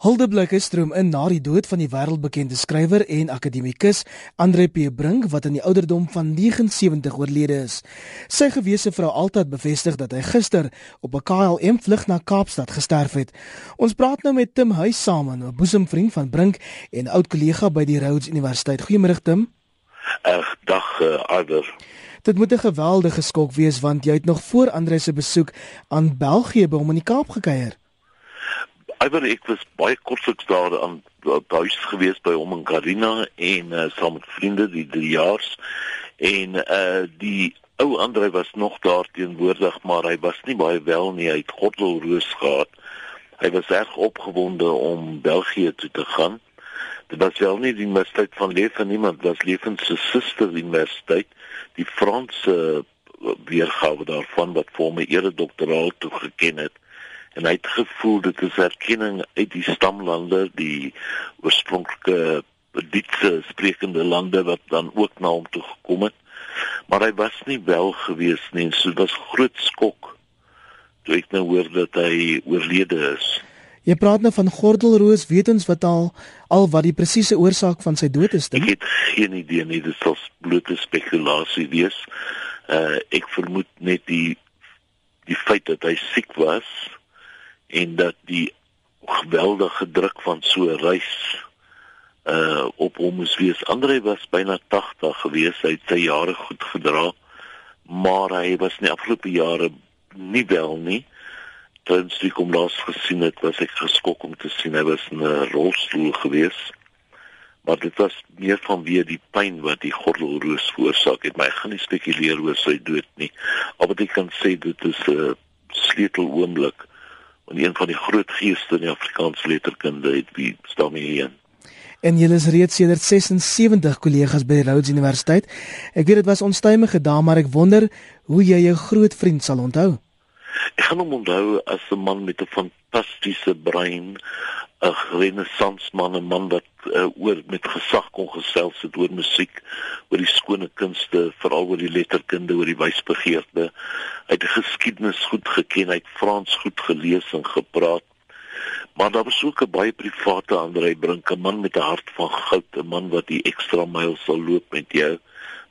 Hulde blikke stroom in na die dood van die wêreldbekende skrywer en akademikus Andre P Brink wat in die ouderdom van 79 oorlede is. Sy gewese vrou altyd bevestig dat hy gister op 'n KLM vlug na Kaapstad gesterf het. Ons praat nou met Tim Huys saam, 'n boesemvriend van Brink en oud kollega by die Rhodes Universiteit. Goeiemôre Tim. Ag, dag uh, Adder. Dit moet 'n geweldige skok wees want jy het nog voor Andre se besoek aan België by hom in die Kaap gekuier. Iwer ek was baie kortliks daar aan huis gewees by hom in Karina en uh, saam met vriende die drie jaars en uh die ou Andre was nog daar teenwoordig maar hy was nie baie wel nie hy het gordelroos gehad. Hy was erg opgewonde om België toe te gaan. Dit was wel nie die universiteit van Leven niemand was Leven se suster universiteit die Franse weergawe daarvan wat vir hom 'n eredoktoraal toegeken het en hy het gevoel dit is erkenning uit die stamlande die oorspronklike Britse sprekende lande wat dan ook na hom toe gekom het maar hy was nie wel gewees nie en so was groot skok toe ek nou hoor dat hy oorlede is Jy praat nou van gordelroos, weet ons wat al al wat die presiese oorsaak van sy dood is? Ek het geen idee nie, dit is blote spekulasie wees. Uh ek vermoed net die die feit dat hy siek was en dat die geweldige druk van so 'n reis uh op hom moes wees. Andre was byna 80 gewees, hy het sy jare goed gedra, maar hy was in die afgelope jare nie wel nie. Tens ek hom laas gesien het, was ek geskok om te sien hy was in 'n rolstoel gewees. Maar dit was meer vanweë die pyn wat die gordelroos veroorsaak het. Maar ek gaan nie spekuleer oor sy dood nie. Al wat ek kan sê dit is 'n sleutel oomblik en een van die groot geeste in die Afrikaanse letterkunde het wie staan hier een. En jy is reeds sedert 76 kollegas by die Rhodes Universiteit. Ek weet dit was onstuimige dae, maar ek wonder hoe jy jou groot vriend sal onthou. Ek gaan hom onthou as 'n man met 'n fantastiese brein, 'n renessansman, 'n man wat uh, oor met gesag kon gesels het oor musiek, oor die skone kunste, veral oor die letterkunde, oor die wysbegeerte. Hy het geskiedenis goed geken, hy het Frans goed gelees en gepraat. Maar daar was ook 'n baie private Andrei Brink, 'n man met 'n hart van goud, 'n man wat die ekstra myl sal loop met jou,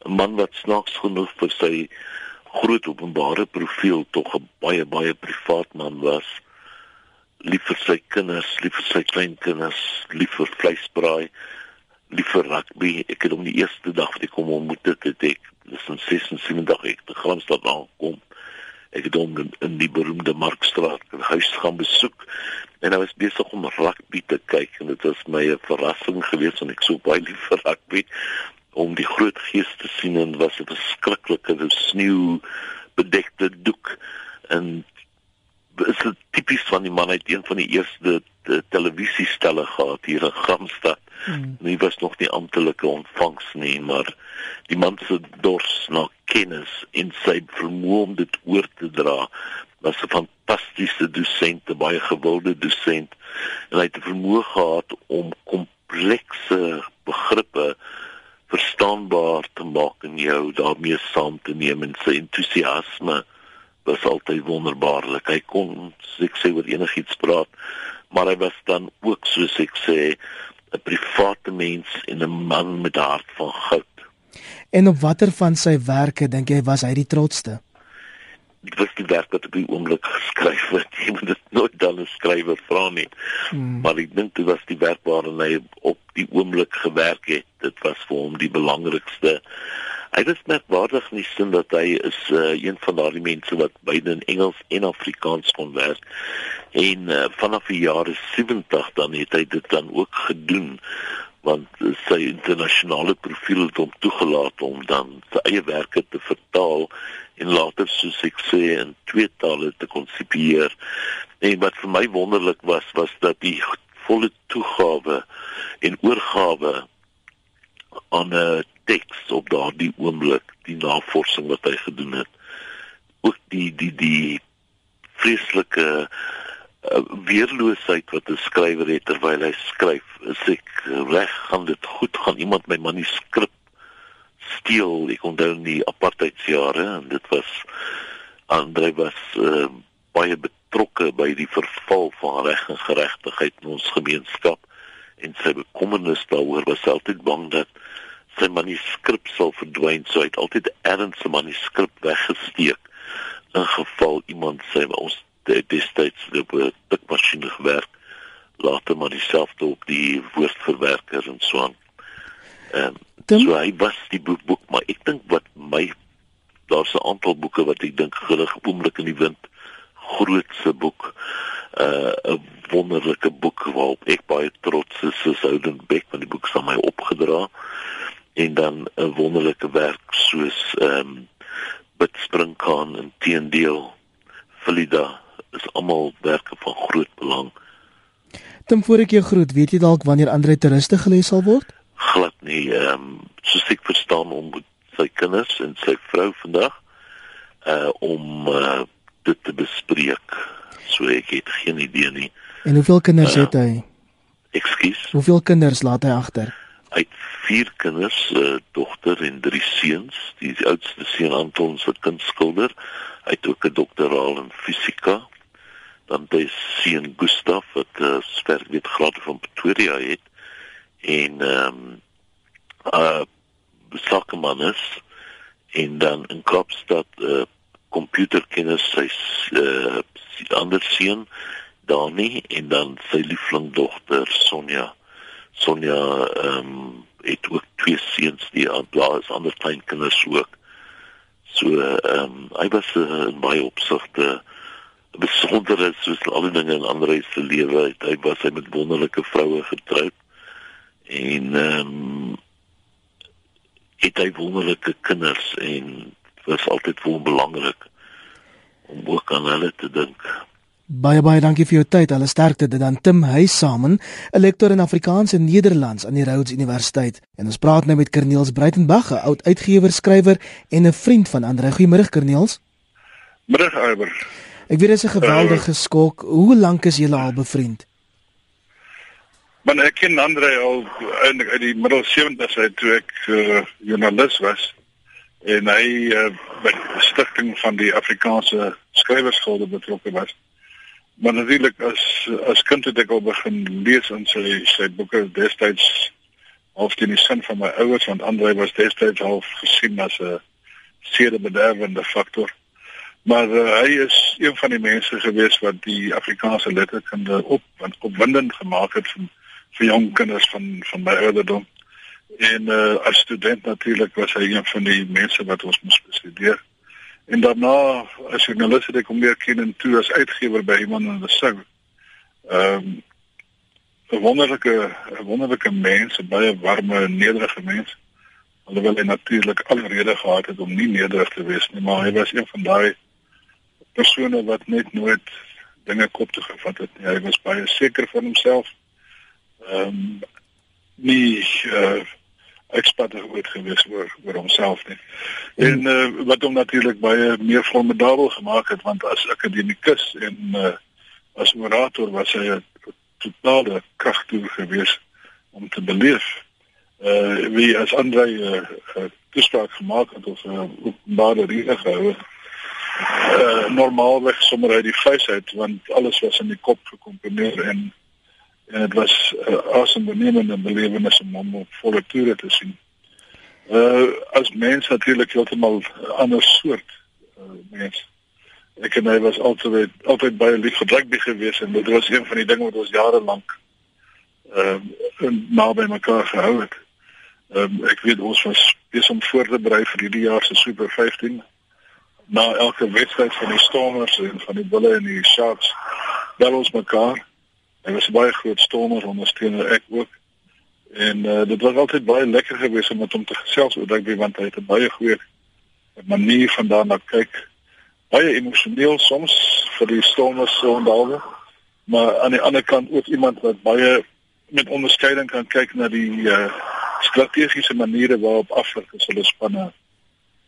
'n man wat snaaks genoeg vir sy groot openbare profiel tog 'n baie baie privaat man was lief vir sy kinders, lief vir sy kleinkinders, lief vir vleisbraai, lief vir rugby. Ek het hom die eerste dag wat ek hom ontmoet het, het ek dis in 76 ek te Gramstad aankom. Ek het hom in, in die beroemde Markstraat huis gaan besoek en hy was besig om rugby te kyk en dit was my 'n verrassing geweest want ek so baie lief vir rugby om die groot gees te sien en was 'n verskriklike sneeu bedekte doek en is dit tipies van die man uit een van die eerste televisiestelle gehad hier in Gramstad. Hmm. Nie was nog nie amptelike ontvangs nie, maar die man se dors na kennis en sy vermoë om dit oor te dra was 'n fantastiese dosent, 'n baie gewilde dosent. En hy het die vermoë gehad om komplekse begrippe verstaanbaar te maak en jou daarmee saam te neem en sy entoesiasme was altyd wonderbaarlik. Hy kon ek sê oor enigiets praat, maar hy was dan ook soos ek sê 'n private mens en 'n man met 'n hart van goud. En op watter van sy werke dink jy was hy die trotsste? Dit was die werk wat op die oomblik geskryf het. Jy moet dit nooit dan 'n skrywer vra nie. Hmm. Maar ek dink dit was die werk waarin hy op die oomblik gewerk het. Dit was vir hom die belangrikste. Hy was merkwaardig in die sin dat hy is uh, een van daardie mense wat beide in Engels en Afrikaans kon werk. En uh, vanaf die jare 70 dan het hy dit dan ook gedoen want uh, sy internasionale profiel het hom toegelaat om dan sy eie werke te vertaal en later soos ek sê in twee tale te konsipieer. En wat vir my wonderlik was was dat die volle toegawe en oorgawe aan 'n teks op daardie oomblik, die navorsing wat hy gedoen het. Ook die die die vreeslike uh, weerloosheid wat 'n skrywer het terwyl hy skryf. Is ek reg gaan dit goed gaan iemand my manuskrip steel? Ek onthou die apartheidsjare en dit was Andre was uh, baie betrokke by die verval van reg en geregtigheid in ons gemeenskap en sy bekommernis daaroor was altyd bang dat sy manuskrip sal verdwyn. So hy het altyd erns 'n manuskrip weggesteek in geval iemand sê ons destyds op 'n tikmasjien gewerk later maar dieselfde op die woordverwerker en so aan. Ehm um, so hy was die boek, boek maar ek dink wat my daar's 'n aantal boeke wat ek dink gelig oomblik in die wind grootse boek 'n uh, wonderlike boek waarop ek baie trots is soos Ouden Beck want die boek is aan my opgedra en dan 'n wonderlike werk soos ehm um, Bid Springkaan en Teendeel Frida is almal werke van groot belang. Dan voor ek jou groet, weet jy dalk wanneer Andre toeriste gelê sal word? Glad nie, ehm um, soos ek verstaan om sy kinders en sy vrou vandag uh om uh dit te bespreek. So ek het geen idee nie. En hoeveel kinders uh, het hy? Ekskuus. Hoeveel kinders laat hy agter? Hy het vier kinders, 'n uh, dogter en drie seuns. Die, oudste seun Anton se kindskilder. Hy het ook 'n doktoraal in fisika. Dan die seun Gustaf wat 'n uh, sterk weet graad van Pretoria het en ehm um, uh sakkeman is en dan in Kaapstad uh, komputerkennis sy uh, ander seun Dani en dan sy liefling dogter Sonja. Sonja ehm um, het ook twee seuns die plaas ander klein kinders ook. So ehm um, hy was uh, in baie opsigte besonder soos al die dinge in ander se lewe. Hy was hy met wonderlike vroue getroud en ehm um, het hy wonderlike kinders en was altyd vir hom belangrik om ook aan hulle te dink. Baie baie dankie vir jou tyd. Alle sterkte dit dan Tim Huysamen, 'n lektor in Afrikaans en Nederlands aan die Rhodes Universiteit. En ons praat nou met Corneels Breitenberg, 'n oud uitgewer, skrywer en 'n vriend van Andre. Goeiemôre Corneels. Middag Iwer. Ek weet dit is 'n geweldige uh, skok. Hoe lank is julle al bevriend? Man ek ken Andre al in uit die middel 70s uit toe ek uh, joernalis was en hy uh, by die stigting van die Afrikaanse skrywersgilde betrokke was. Maar natuurlik as as kind het ek al begin lees in sy sy boeke destyds of die sin van my ouers want Andre was destyds al gesien as 'n sedebederwende faktor. Maar uh, hy is een van die mense gewees wat die Afrikaanse letterkunde op opwindend gemaak het vir vir jong kinders van van my ouderdom. En uh as student natuurlik was hy een van die mense wat ons moes bestudeer. En daarna as joernalis het ek hom meer ken en toe as uitgewer by iemand in die sou. Ehm um, 'n wonderlike 'n wonderlike mens, 'n baie warme en nederige mens. Alhoewel hy natuurlik alle rede gehad het om nie nederig te wees nie, maar hy was een van daai persone wat net nooit dinge kop toe gevat het nie. Hy was baie seker van homself. Ehm um, nie uh eksperte ooit gewees oor oor homself nie. En uh, wat hom natuurlik baie meer formidabel gemaak het want as akademikus en uh, as orator was hy 'n totale kragtoer gewees om te beleef. Uh wie as Andre 'n uh, uh, toespraak gemaak het of 'n uh, openbare rede gehou het. Uh normaalweg sommer uit die vuis uit want alles was in die kop gekomponeer en en dit was 'n uh, asembenemende belewenis om hom op volle toere te sien. Uh as mens natuurlik heeltemal 'n ander soort uh, mens. Ek en hy was altyd altyd baie lief vir rugby geweest en dit was een van die dinge wat ons jare lank ehm uh, naby mekaar gehou het. Ehm um, ek weet ons was besig om voor te berei vir hierdie jaar se Super 15. Na elke wedstryd van die Stormers en van die Bulls en die Sharks bel ons mekaar Hy was baie groot stormer ondersteuner ek ook. En uh, dit was altyd baie lekker geweest om met hom te gesels oor rugby want hy het 'n baie goeie manier van daarna kyk. Baie emosioneel soms vir die stormers so onthou. Maar aan die ander kant ook iemand wat baie met onderskeiding kan kyk na die uh, strategiese maniere waarop Afrika hulle spanne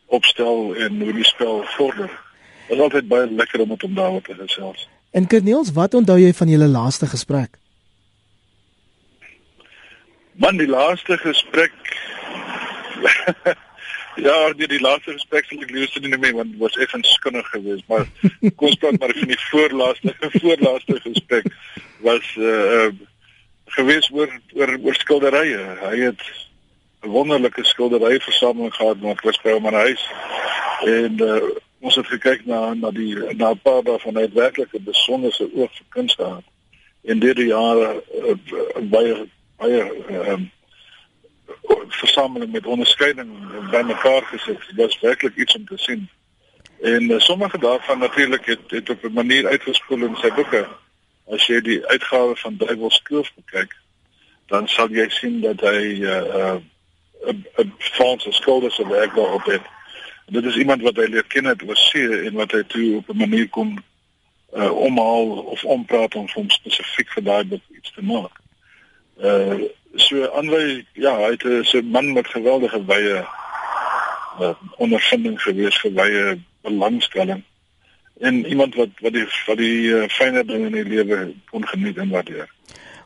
opstel en hoe die spel vorder. Dit is altyd baie lekker om met hom daaroor te gesels. En Corneels, wat onthou jy van julle laaste gesprek? Man, die laaste gesprek Ja, die, die laaste gesprek sal ek liewer nie meer want was effens skinnig geweest, maar kom ons praat maar van die voorlaaste voorlaaste gesprek was uh, uh gewees oor oor oor skilderye. Hy het 'n wonderlike skilderyversameling gehad wat was by hom in huis. En uh ons het gekyk na na die na 'n paar daarvan uit werklik 'n besonderse oog vir kuns gehad. En deur die jare uh, baie baie ehm uh, versameling met onderskeiding bymekaar gesit. Dit was werklik iets om te sien. En uh, sommige daarvan natuurlik het het op 'n manier uitgespoel in sy boeke. As jy die uitgawe van Duiwelskloof kyk, dan sal jy sien dat hy 'n uh, 'n uh, Franse skilder se werk daarop het. Dit is iemand wat hy leer ken het oor see en wat hy toe op 'n manier kon uh, omhaal of ompraat om hom spesifiek vir daai boek iets te maak. Uh so Andre ja, hy het 'n so man met geweldige wye uh, ondervinding gewees vir wye belangstelling en iemand wat wat die wat die uh, fynere dinge in die lewe kon geniet en waardeer.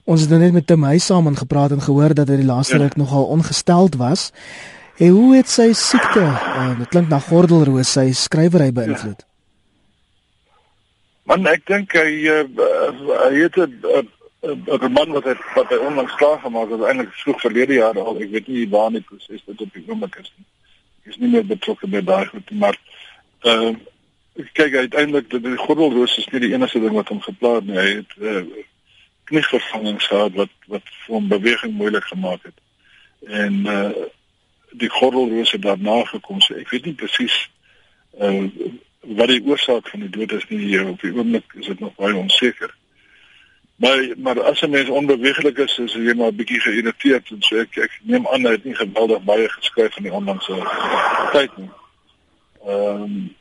Ons het nou net met Tim Huys saam en gepraat en gehoor dat hy die laaste ja. ruk nogal ongesteld was. En hoe het sy siekte, uh, dit klink na gordelroos, sy skrywery beïnvloed? Ja. Man, ek dink hy uh, hy het 'n 'n man wat het wat hy onlangs klaar gemaak het eintlik vroeg verlede jaar al ek weet nie waar nie proses dit op die oomblik is nie ek is nie meer betrokke by daai goed maar ehm uh, kyk uiteindelik dat die gordelroos is nie die enigste ding wat hom geplaag nie hy het uh, knievervangings gehad wat wat vir hom beweging moeilik gemaak het en uh, die gordelroos het daarna gekom so ek weet nie presies uh, wat die oorsaak van die dood is nie op die oomblik is dit nog baie onseker Maar maar as 'n mens onbeweeglik is, is jy maar bietjie geïrriteerd en so ek ek neem aan hy het nie geweldig baie geskryf van die onlangse tyd nie. Ehm um,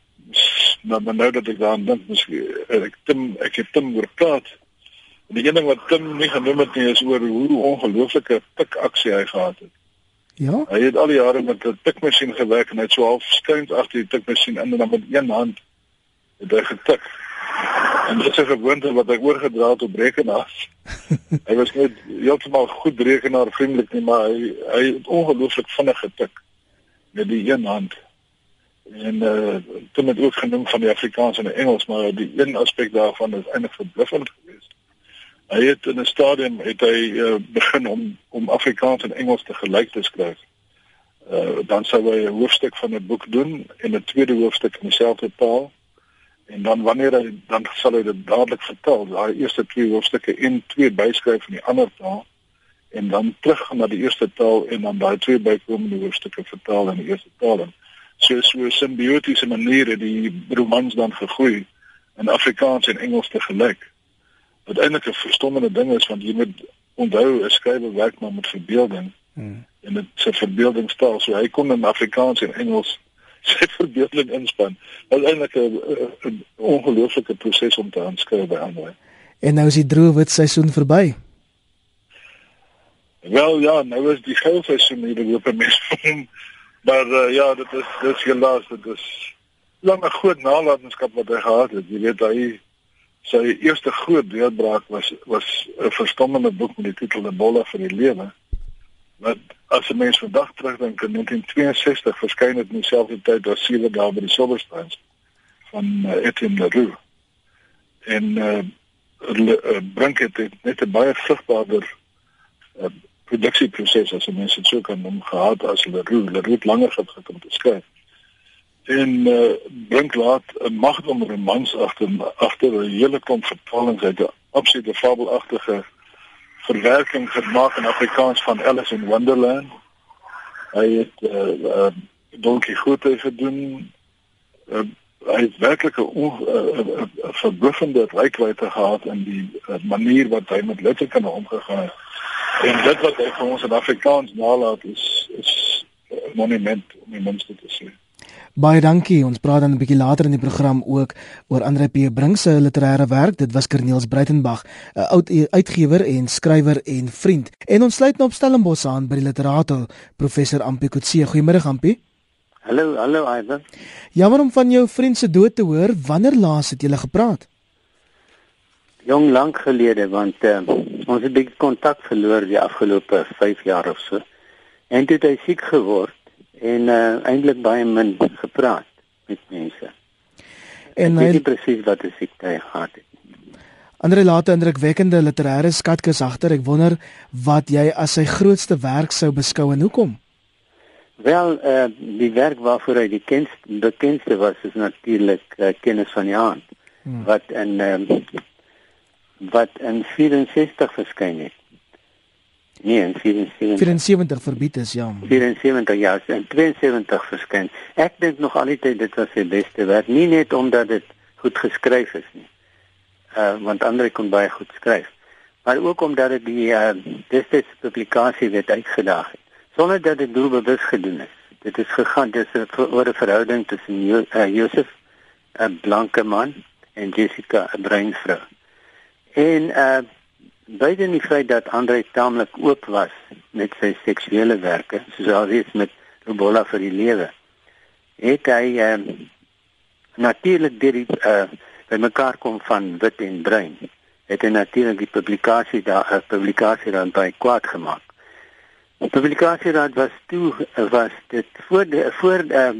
nou maar nou dat ek daaraan dink, miskien ek Tim ek het Tim oor praat. En die een ding wat Tim nie genoem het nie is oor hoe ongelooflike pik aksie hy gehad het. Ja. Hy het al die jare met 'n tikmasjien gewerk en hy het so half skuins agter die tikmasjien in en dan met een hand het hy getik. En dit is 'n gewoonte wat hy oorgedra het op rekenaars. hy was net heeltemal goed rekenaar vriendelik nie, maar hy hy het ongelooflik vinnig getik met die een hand. En uh toe het ook genoem van die Afrikaans en die Engels, maar die een aspek daarvan is eintlik verbluffend geweest. Hy het in 'n stadium het hy uh, begin om om Afrikaans en Engels te gelyk te skryf. Uh dan sou hy 'n hoofstuk van 'n boek doen en 'n tweede hoofstuk in dieselfde taal. En dan wanneer hy dan sal hy dit dadelik vertel daai eerste twee hoofstukke en twee byskryf van die ander taal. En dan terug na die eerste taal en dan daai twee bykomende hoofstukke vertaal in die eerste taal. En so so 'n simbiotiese manier het die romans dan gegroei in Afrikaans en Engels te gelyk wat eintlik 'n verstommende ding is want jy moet onthou 'n skrywer werk maar met verbeelding hmm. en dit se verbeeldingstaal so hy kon in Afrikaans en Engels sy verbeelding inspan. Dit is eintlik 'n ongelooflike proses om te aanskryf by ander. En nou is die droë wit seisoen verby. Wel ja, nou is die geel seisoen hier loop mes vir hom. Maar uh, ja, dit is dit is gelaas, dit is lange groot nalatenskap wat hy gehad het. Jy weet hy sy eerste groot deurbraak was was 'n verstommende boek met die titel 'n bolle vir die lewe wat as 'n mens vandag terugdink in 1962 verskyn het in dieselfde tyd as sewe dae by die Silverstones van uh, Etienne Leroux. En uh, uh bring dit net 'n baie vrugbaarder uh, produksieproses as 'n mens dit sou kan noem gehad as Leroux. Leroux het langer gevat om te skryf. En uh, bring laat 'n magdom romans agter agter 'n hele klomp vertalings uit 'n absolute fabelagtige verwerking gemaak in Afrikaans van Alice in Wonderland. Hy het eh uh, uh, Don Quixote gedoen. Uh, hy het werklik 'n uh, uh, uh, verbluffende rykwyte gehad in die uh, manier wat hy met letterkunde omgegaan het. En dit wat hy vir ons in Afrikaans nalaat is is 'n monument om die minste te sê. Baie dankie. Ons praat dan 'n bietjie later in die program ook oor Andre P. Brink se literêre werk. Dit was Corneels Breitenberg, 'n oud uitgewer en skrywer en vriend. En ons sluit nou op Stellenbosch aan by die literator professor Ampie Kutse. Goeiemôre Ampie. Hallo, hallo Ivan. Jammer om van jou vriend se dood te hoor. Wanneer laas het julle gepraat? Jong lank gelede want uh, ons het 'n bietjie kontak verloor die afgelope 5 jaar of so. En toe het hy siek geword en uh eintlik baie min gepraat met mense. En hy weet presies wat die siekte gehad het. Andre 'n indrukwekkende literêre skatkis agter. Ek wonder wat jy as sy grootste werk sou beskou en hoekom? Wel, eh uh, die werk waarvoor hy die kenst, bekendste was is natuurlik uh, Kennis van die Aand hmm. wat in um, wat in 64 verskyn het. Nee, in 74. 74 verbied is ja. 74 ja, in 72 verskyn. Ek dink nog altyd dit was sy beste werk, nie net omdat dit goed geskryf is nie. Uh want ander kon baie goed skryf, maar ook omdat dit die uh destyds publikasie wet uitgedaag het sonder dat dit doelbewus gedoen is. Dit is gegaan dis 'n oor 'n verhouding tussen jo, uh, Josef 'n blanke man en Jessica 'n bruin vrou. En uh beide die feit dat Andre taamlik oop was met sy seksuele werke, soos alreeds met Robola vir die lewe. Het hy uh natuurlik deur die uh by mekaar kom van wit en bruin. Het hy natuurlik die publikasie daar 'n publikasie dan by kwaad gemaak. Die publikasieraad was toe was dit voor de, voor ehm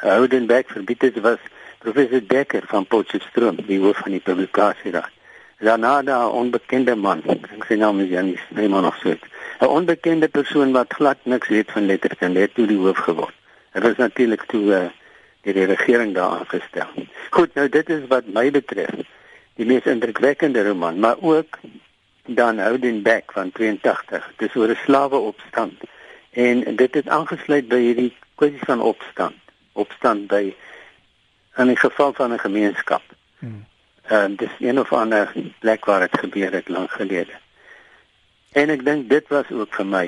Houdenberg verbied het was professor Dekker van Potchefstroom die hoof van die publikasieraad. Daarna daar 'n onbekende man, ek sy naam is Janis Neyman of so. 'n Onbekende persoon wat glad niks weet van letterkunde het toe die hoof geword. Dit was natuurlik toe uh, die, die regering daar aangestel. Goed, nou dit is wat my betref die mees indrukwekkende roman, maar ook dan Houdenberg van 82. Dis oor 'n slaweopstand. En dit het aangesluit by hierdie kwessie van opstand. Opstand by in die geval van 'n gemeenskap. Hmm. En dis een of ander plek waar dit gebeur het lank gelede. En ek dink dit was ook vir my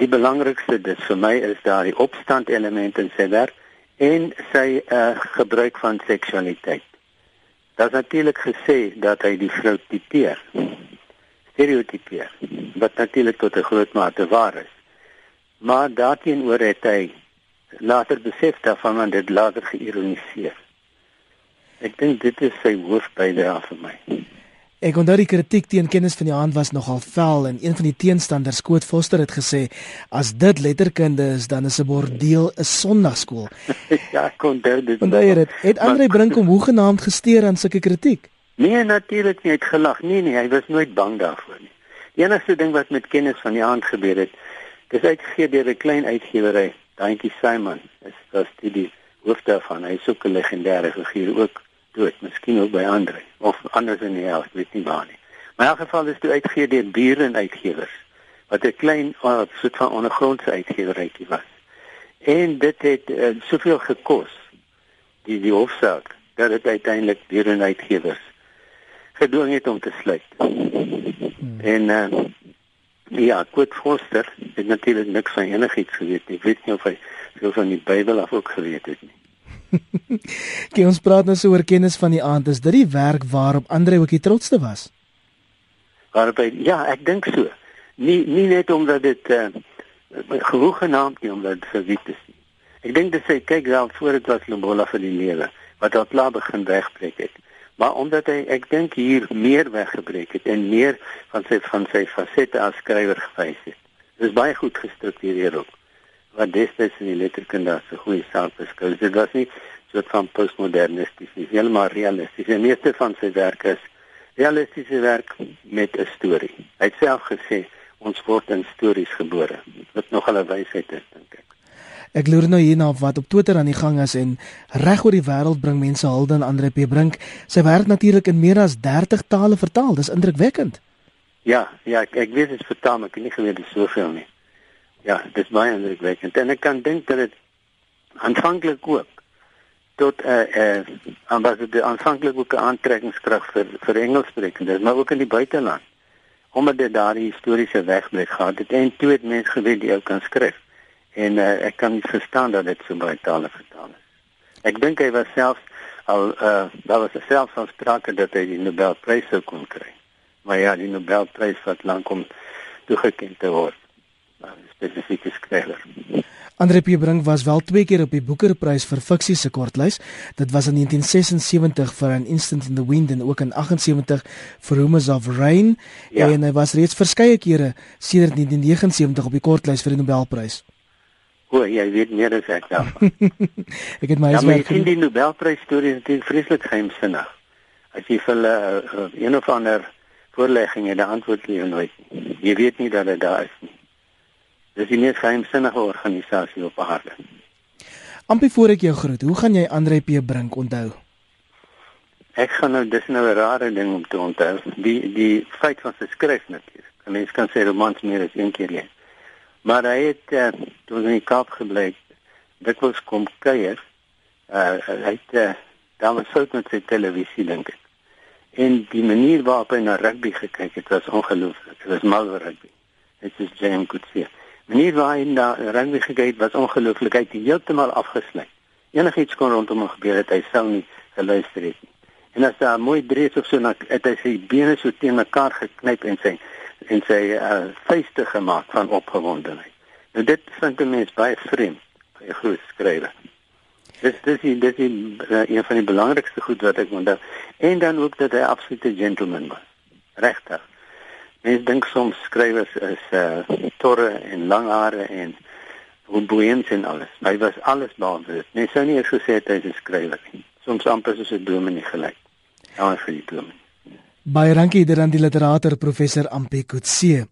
die belangrikste dis vir my is daar die opstand element in sy werk en sy uh, gebruik van seksualiteit. Is natuurlik gesê dat hy die vrou tipeer stereotipeer wat natuurlik tot 'n groot mate waar is. Maar daarteenoor het hy later besef daarvan en dit later geïroniseer. Ek dink dit is sy hoofbydrae vir my. Ek onthou die kritiek teen kennis van die hand was nogal vel en een van die teenstanders Koot Foster het gesê as dit letterkunde is dan is 'n bordeel 'n sonnaarskool. ja, kon dit. Onthou jy dit? Het Andre Brink hom hoegenaamd gesteer aan sulke kritiek? Nee, natuurlik nie, hy het gelag. Nee nee, hy was nooit bang daarvoor nie. Die enigste ding wat met kennis van die aand gebeur het, dis uitgegee deur 'n klein uitgewery, Daantjie Simon. Is was die die hoof daarvan. Hy ook 'n legendêre figuur ook dood, miskien ook by Andre of anders in die hel, weet nie waar nie. Maar in elk geval is dit uitgegee deur Buren Uitgewers wat 'n klein uh, soort van ondergrondse uitgewerytjie was. En dit het uh, soveel gekos die die hofsaak dat dit uiteindelik Buren Uitgewers gedwing het om te sluit. Hmm. En uh, ja, Kurt Foster het natuurlik niks van enigiets geweet nie. Ek weet nie of hy veel van die Bybel af ook geweet het nie. Kyk ons praat nou so oor kennis van die aand. Is dit die werk waarop Andre ook die trotste was? Waarop hy ja, ek dink so. Nie nie net omdat dit uh, genoeg genaamd nie omdat dit verwit is nie. Ek dink dit sê kyk wel voor dit was Lobola vir die lewe wat al klaar begin wegbreek het maar omdat hy ek dink hier meer weggebreek het en meer van sy van sy fasette as skrywer gewys het. Dit is baie goed gestruktureer ook. Wat destyds in die letterkunde as 'n goeie saak beskou. Dit was nie so van postmodernisties nie, heeltemal realisties. Die meeste van sy werk is realistiese werk met 'n storie. Hy het self gesê ons word in stories gebore. Wat nog 'n wysheid is, dink ek. Ek loer nou hierna wat op Twitter aan die gang is en reg oor die wêreld bring mense hulde aan Andre P Brink. Sy werk natuurlik in meer as 30 tale vertaal. Dis indrukwekkend. Ja, ja, ek, ek weet dit is vertaal, maar ek het nie geweet dit is soveel nie. Ja, dit is baie indrukwekkend. En ek kan dink dat dit aanvanklik ook tot 'n uh, eh, uh, ambassadeur aanvanklik ook 'n aantrekkingskrag vir vir Engelssprekende, maar ook in die buiteland. Omdat dit daardie historiese wegbreek gehad het en toe het mense geweet jy kan skryf en uh, ek kan verstaan dat dit so baie tale vertaal is. Ek dink hy was self al uh daar was selfs van sprake dat hy die Nobelprys sou kon kry. Maar ja, die Nobelprys wat lank om toegekend te word. Maar spesifieke skrywer. Andre P. Brink was wel twee keer op die Boekerprys vir fiksie se kortlys. Dit was in 1976 vir An Instant in the Wind en ook in 78 vir Rumors of Rain ja. en hy was reeds verskeie kere sedert 1979 op die kortlys vir die Nobelprys. O, jy weet meer as ek daarvan. ek het my Ja, maar jy sien die Nobelprys storie is natuurlik vreeslik geheimsinnig. As jy vir hulle uh, een of ander voorlegging het, dan antwoord jy nooit. Jy weet nie dat dit daar is nie. Dis die mees geheimsinnige organisasie op aarde. Ampie voor ek jou groet, hoe gaan jy Andre P Brink onthou? Ek gaan nou dis nou 'n rare ding om te onthou. Die die feit van sy skryf natuurlik. 'n Mens kan sê romans meer as een keer lees. Maar hy het uh, toe in die Kaap gebly. Dit was kom kuier. Uh, hy het uh, daar was fout met sy televisie dink ek. En die manier waarop hy na rugby gekyk het was ongelooflik. Dit was mal rugby. Dit is James Coetzee. Manier waarop hy na rugby gekyk het was ongelooflik. Hy het heeltemal afgesluit. Enigiets kon rondom hom gebeur het, hy sou nie geluister het nie. En as daar mooi drees of so na het hy sy bene so teen mekaar geknyp en sy en sy uh, vuiste gemaak van opgewondenheid. Nou dit vind 'n mens baie vreemd by 'n groot skrywer. Dis dis die, dis die, uh, een van die belangrikste goed wat ek onthou. En dan ook dat hy absolute gentleman was. Regtig. Mens dink soms skrywers is uh torre en lang hare en boeiend en alles. Hy was alles behalwe dit. Mens sou nie eens gesê het hy is 'n skrywer nie. Soms amper soos 'n dominee gelyk. Ja, vir die dominee. Baie dankie dit aan die literator professor Ampie Kutse.